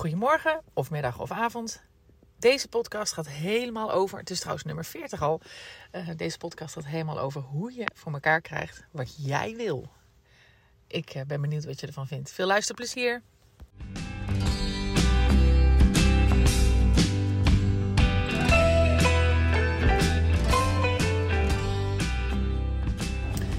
Goedemorgen, of middag of avond. Deze podcast gaat helemaal over, het is trouwens nummer 40 al. Uh, deze podcast gaat helemaal over hoe je voor elkaar krijgt wat jij wil. Ik uh, ben benieuwd wat je ervan vindt. Veel luisterplezier!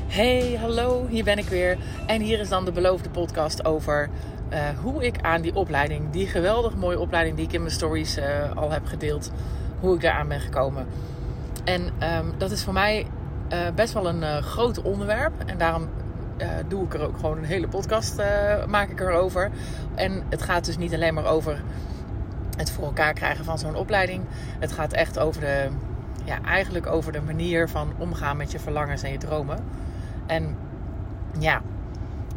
Hey, hallo, hier ben ik weer. En hier is dan de beloofde podcast over uh, hoe ik aan die opleiding, die geweldig mooie opleiding die ik in mijn stories uh, al heb gedeeld, hoe ik daaraan ben gekomen. En um, dat is voor mij uh, best wel een groot onderwerp. En daarom doe ik er ook gewoon een hele podcast, maak ik erover. En het gaat dus niet alleen maar over het voor elkaar krijgen van zo'n opleiding. Het gaat echt over de, ja, eigenlijk over de manier van omgaan met je verlangens en je dromen. En ja,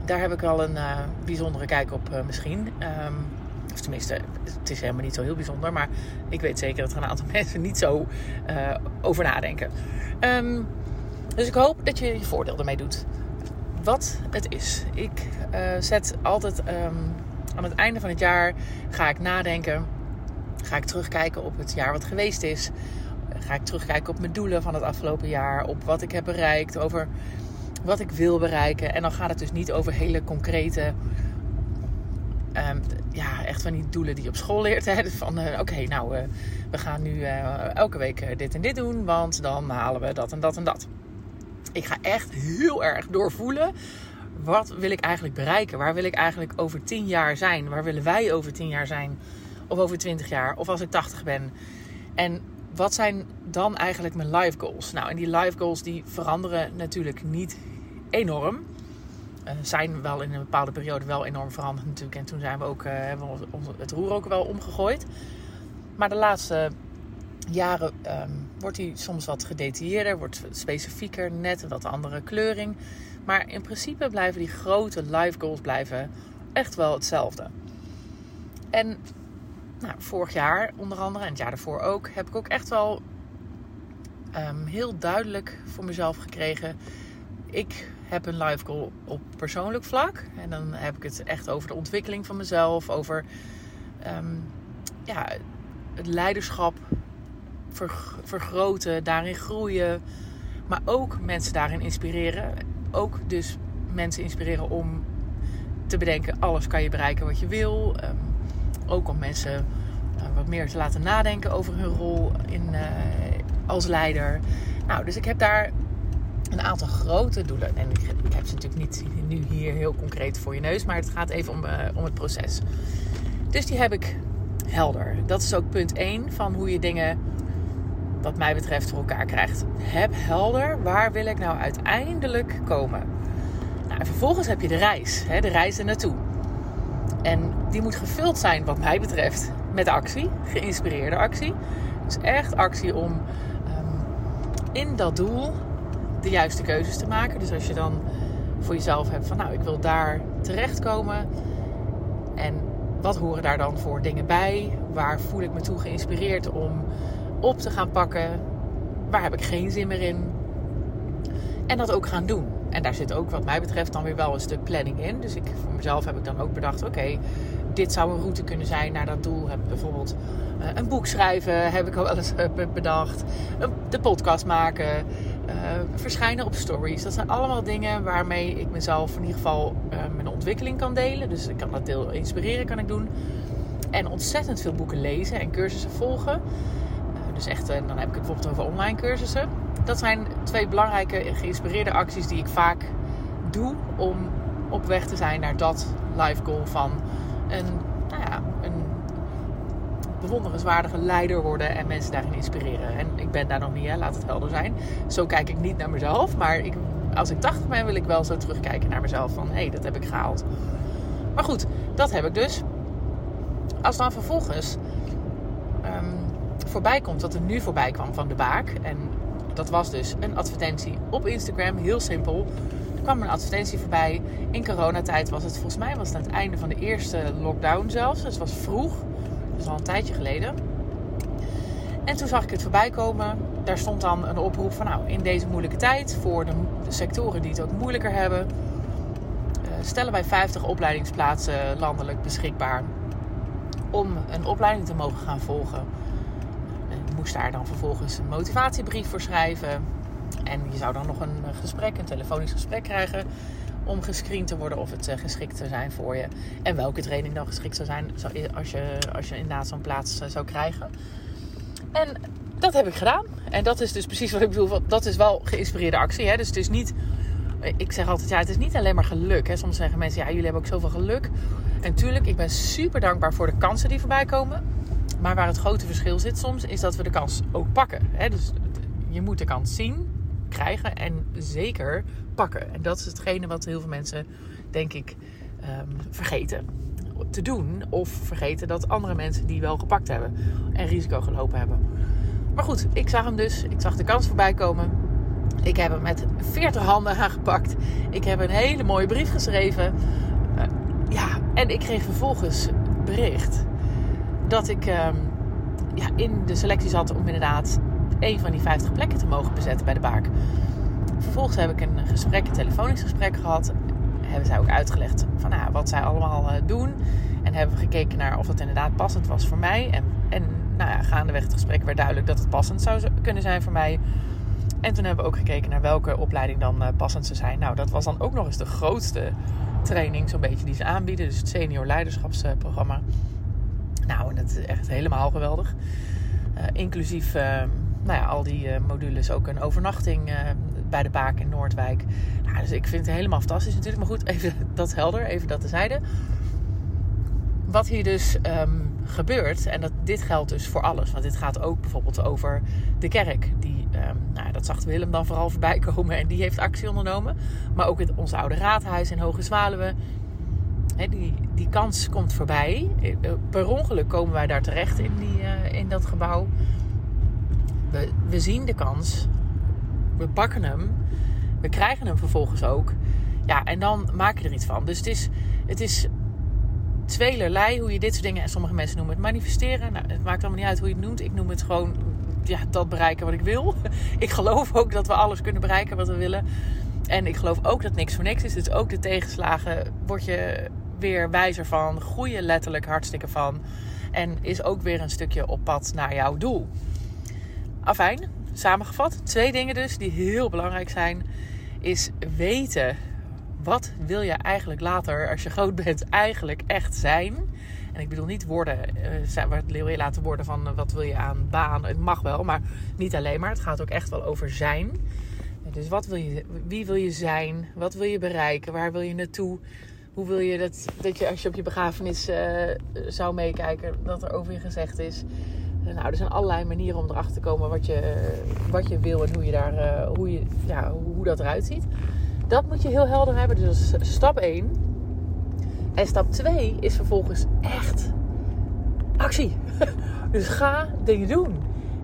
daar heb ik wel een uh, bijzondere kijk op uh, misschien. Um, of tenminste, het is helemaal niet zo heel bijzonder. Maar ik weet zeker dat er een aantal mensen niet zo uh, over nadenken. Um, dus ik hoop dat je je voordeel ermee doet. Wat het is. Ik zet altijd um, aan het einde van het jaar ga ik nadenken. Ga ik terugkijken op het jaar wat geweest is. Ga ik terugkijken op mijn doelen van het afgelopen jaar. Op wat ik heb bereikt. Over wat ik wil bereiken. En dan gaat het dus niet over hele concrete, um, ja, echt van die doelen die je op school leert. Hè? Van uh, oké, nou, uh, we gaan nu uh, elke week dit en dit doen, want dan halen we dat en dat en dat. Ik ga echt heel erg doorvoelen. Wat wil ik eigenlijk bereiken? Waar wil ik eigenlijk over tien jaar zijn? Waar willen wij over tien jaar zijn? Of over twintig jaar? Of als ik tachtig ben? En wat zijn dan eigenlijk mijn life goals? Nou, en die life goals die veranderen natuurlijk niet enorm. Uh, zijn wel in een bepaalde periode wel enorm veranderd natuurlijk. En toen zijn we ook, uh, hebben we het roer ook wel omgegooid. Maar de laatste jaren um, wordt hij soms wat gedetailleerder, wordt specifieker, net een wat andere kleuring. Maar in principe blijven die grote life goals blijven echt wel hetzelfde. En nou, vorig jaar onder andere en het jaar daarvoor ook, heb ik ook echt wel um, heel duidelijk voor mezelf gekregen. Ik heb een life goal op persoonlijk vlak. En dan heb ik het echt over de ontwikkeling van mezelf, over um, ja, het leiderschap vergroten, daarin groeien. Maar ook mensen daarin inspireren. Ook dus mensen inspireren om te bedenken: alles kan je bereiken wat je wil. Um, ook om mensen uh, wat meer te laten nadenken over hun rol in, uh, als leider. Nou, dus ik heb daar een aantal grote doelen. En ik, heb ze natuurlijk niet nu hier heel concreet voor je neus, maar het gaat even om, uh, om het proces. Dus die heb ik helder. Dat is ook punt 1 van hoe je dingen, wat mij betreft, voor elkaar krijgt. Heb helder, waar wil ik nou uiteindelijk komen? Nou, en vervolgens heb je de reis, hè, de reis er naartoe. En die moet gevuld zijn, wat mij betreft, met actie, geïnspireerde actie. Dus echt actie om um, in dat doel de juiste keuzes te maken. Dus als je dan voor jezelf hebt van nou, ik wil daar terechtkomen. En wat horen daar dan voor dingen bij? Waar voel ik me toe geïnspireerd om op te gaan pakken? Waar heb ik geen zin meer in? En dat ook gaan doen. En daar zit ook wat mij betreft dan weer wel een stuk planning in. Dus ik, voor mezelf heb ik dan ook bedacht, oké, dit zou een route kunnen zijn naar dat doel. Heb bijvoorbeeld uh, een boek schrijven, heb ik al wel eens uh, bedacht. De podcast maken, verschijnen op stories. Dat zijn allemaal dingen waarmee ik mezelf in ieder geval mijn ontwikkeling kan delen. Dus ik kan dat deel inspireren, kan ik doen. En ontzettend veel boeken lezen en cursussen volgen. dus echt, dan heb ik het bijvoorbeeld over online cursussen. Dat zijn twee belangrijke geïnspireerde acties die ik vaak doe om op weg te zijn naar dat life goal van een bewonderenswaardige leider worden en mensen daarin inspireren. En ik ben daar nog niet, hè, laat het helder zijn. Zo kijk ik niet naar mezelf, maar ik, als ik 80 ben, wil ik wel zo terugkijken naar mezelf van hé, hey, dat heb ik gehaald. Maar goed, dat heb ik dus. Als dan vervolgens um, voorbij komt wat er nu voorbij kwam van de baak. En dat was dus een advertentie op Instagram, heel simpel kwam een advertentie voorbij. In coronatijd was het, volgens mij was het aan het einde van de eerste lockdown zelfs. Dus het was vroeg. Dat is al een tijdje geleden. En toen zag ik het voorbij komen. Daar stond dan een oproep van nou, in deze moeilijke tijd voor de, sectoren die het ook moeilijker hebben, uh, stellen wij 50 opleidingsplaatsen landelijk beschikbaar om een opleiding te mogen gaan volgen. Ik moest daar dan vervolgens een motivatiebrief voor schrijven. En je zou dan nog een gesprek, een telefonisch gesprek krijgen om gescreend te worden of het uh, geschikt zou zijn voor je. En welke training dan geschikt zou zijn als je, als je inderdaad zo'n plaats uh, zou krijgen. En dat heb ik gedaan. En dat is dus precies wat ik bedoel. Dat is wel geïnspireerde actie. Hè? Dus het is niet. Ik zeg altijd, ja, het is niet alleen maar geluk. Hè? Soms zeggen mensen, ja, jullie hebben ook zoveel geluk. En tuurlijk, ik ben super dankbaar voor de kansen die voorbij komen. Maar waar het grote verschil zit soms, is dat we de kans ook pakken. Hè? Dus je moet de kans zien, krijgen en zeker pakken. En dat is hetgene wat heel veel mensen, denk ik, um, vergeten te doen. Of vergeten dat andere mensen die wel gepakt hebben en risico gelopen hebben. Maar goed, ik zag hem dus. Ik zag de kans voorbij komen. Ik heb hem met 40 handen aangepakt. Ik heb een hele mooie brief geschreven. Uh, ja, en ik kreeg vervolgens bericht dat ik uh, ja, in de selectie zat om inderdaad een van die 50 plekken te mogen bezetten bij de Baak. Vervolgens heb ik een gesprek, een telefonisch gesprek gehad. Hebben zij ook uitgelegd van nou, wat zij allemaal uh, doen. En hebben we gekeken naar of het inderdaad passend was voor mij. En, en nou ja, gaandeweg het gesprek werd duidelijk dat het passend zou kunnen zijn voor mij. En toen hebben we ook gekeken naar welke opleiding dan uh, passend zou zijn. Nou, dat was dan ook nog eens de grootste training zo'n beetje die ze aanbieden. Dus het senior leiderschapsprogramma. Nou, en dat is echt helemaal geweldig. Uh, inclusief nou ja, al die modules ook een overnachting bij de Baak in Noordwijk. Nou, dus ik vind het helemaal fantastisch natuurlijk. Maar goed, even dat helder, even dat tezijde. Wat hier dus um, gebeurt, en dat, dit geldt dus voor alles. Want dit gaat ook bijvoorbeeld over de kerk. Die, um, nou, dat zag Willem dan vooral voorbij komen en die heeft actie ondernomen. Maar ook in ons oude raadhuis in Hoge Zwaluwe. Die, die kans komt voorbij. Eh, per ongeluk komen wij daar terecht in, die, in dat gebouw. We, we zien de kans we pakken hem. We krijgen hem vervolgens ook. Ja, en dan maak je er iets van. Dus het is, het is tweelerlei hoe je dit soort dingen... En sommige mensen noemen het manifesteren. Nou, het maakt allemaal niet uit hoe je het noemt. Ik noem het gewoon ja, dat bereiken wat ik wil. Ik geloof ook dat we alles kunnen bereiken wat we willen. En ik geloof ook dat niks voor niks is. Dus ook de tegenslagen word je weer wijzer van. Groei je letterlijk hartstikke van. En is ook weer een stukje op pad naar jouw doel. Afijn, Samengevat, twee dingen dus die heel belangrijk zijn. Is weten wat wil je eigenlijk later, als je groot bent, eigenlijk echt zijn. En ik bedoel niet worden, uh, wat wil je laten worden van uh, wat wil je aan baan. Het mag wel, maar niet alleen maar. Het gaat ook echt wel over zijn. Dus wat wil je, wie wil je zijn? Wat wil je bereiken? Waar wil je naartoe? Hoe wil je dat, dat je als je op je begrafenis uh, zou meekijken, dat er over je gezegd is. Nou, er zijn allerlei manieren om erachter te komen wat je, wat je wil en hoe, je daar, uh, hoe, je, ja, hoe dat eruit ziet. Dat moet je heel helder hebben. Dus dat is stap 1. En stap 2 is vervolgens echt actie. dus ga dingen doen.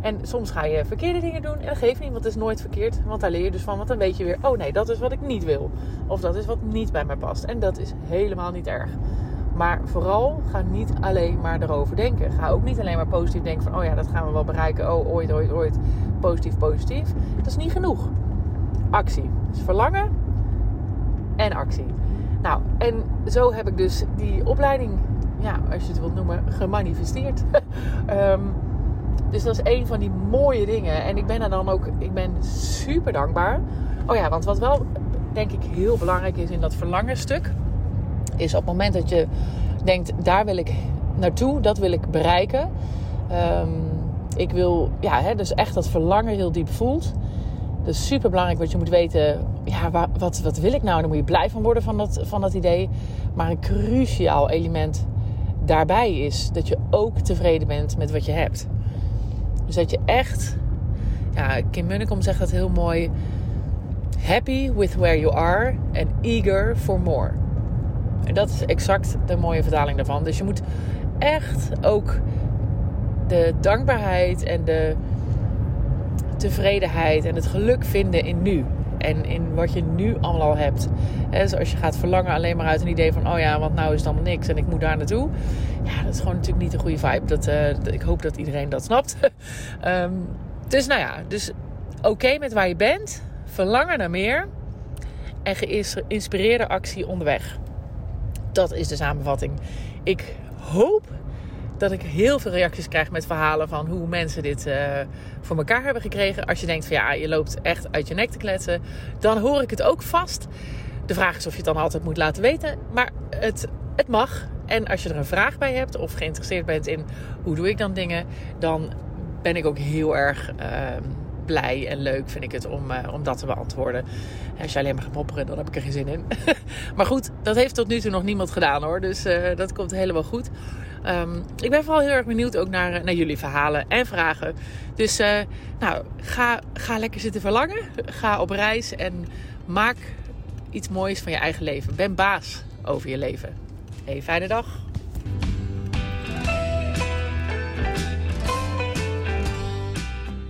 En soms ga je verkeerde dingen doen. En dat geeft niet, want het is nooit verkeerd. Want daar leer je dus van. Want dan weet je weer, oh nee, dat is wat ik niet wil. Of dat is wat niet bij mij past. En dat is helemaal niet erg. Maar vooral ga niet alleen maar erover denken. Ga ook niet alleen maar positief denken van, oh ja, dat gaan we wel bereiken. Oh, ooit, ooit, ooit. Positief, positief. Dat is niet genoeg. Actie. Dus verlangen en actie. Nou, en zo heb ik dus die opleiding, ja, als je het wilt noemen, gemanifesteerd. um, dus dat is een van die mooie dingen. En ik ben er dan ook, ik ben super dankbaar. Oh ja, want wat wel denk ik heel belangrijk is in dat verlangen stuk is op het moment dat je denkt, daar wil ik naartoe, dat wil ik bereiken. Um, ik wil, ja, hè, dus echt dat verlangen heel diep voelt. Is super belangrijk, want je moet weten, ja, wat, wat wil ik nou? Dan moet je blij van worden van dat, van dat idee. Maar een cruciaal element daarbij is dat je ook tevreden bent met wat je hebt. Dus dat je echt, ja, Kim Munnekom zegt dat heel mooi. Happy with where you are and eager for more. En dat is exact de mooie vertaling daarvan. Dus je moet echt ook de dankbaarheid en de tevredenheid en het geluk vinden in nu. En in wat je nu allemaal al hebt. He, dus als je gaat verlangen alleen maar uit een idee van... oh ja, want nou is het allemaal niks en ik moet daar naartoe. Ja, dat is gewoon natuurlijk niet een goede vibe. Dat, uh, ik hoop dat iedereen dat snapt. um, dus nou ja, dus oké met waar je bent. Verlangen naar meer. En geïnspireerde actie onderweg. Dat is de samenvatting. Ik hoop dat ik heel veel reacties krijg met verhalen van hoe mensen dit uh, voor elkaar hebben gekregen. Als je denkt van ja, je loopt echt uit je nek te kletsen, dan hoor ik het ook vast. De vraag is of je het dan altijd moet laten weten. Maar het, het mag. En als je er een vraag bij hebt of geïnteresseerd bent in hoe doe ik dan dingen, dan ben ik ook heel erg uh, blij en leuk vind ik het om, uh, om dat te beantwoorden. Als je alleen maar gaat mopperen, dan heb ik er geen zin in. maar goed, dat heeft tot nu toe nog niemand gedaan hoor. Dus uh, dat komt helemaal goed. Um, ik ben vooral heel erg benieuwd ook naar, naar jullie verhalen en vragen. Dus nou, ga, ga lekker zitten verlangen. Ga op reis en maak iets moois van je eigen leven. Ben baas over je leven. Hey, fijne dag.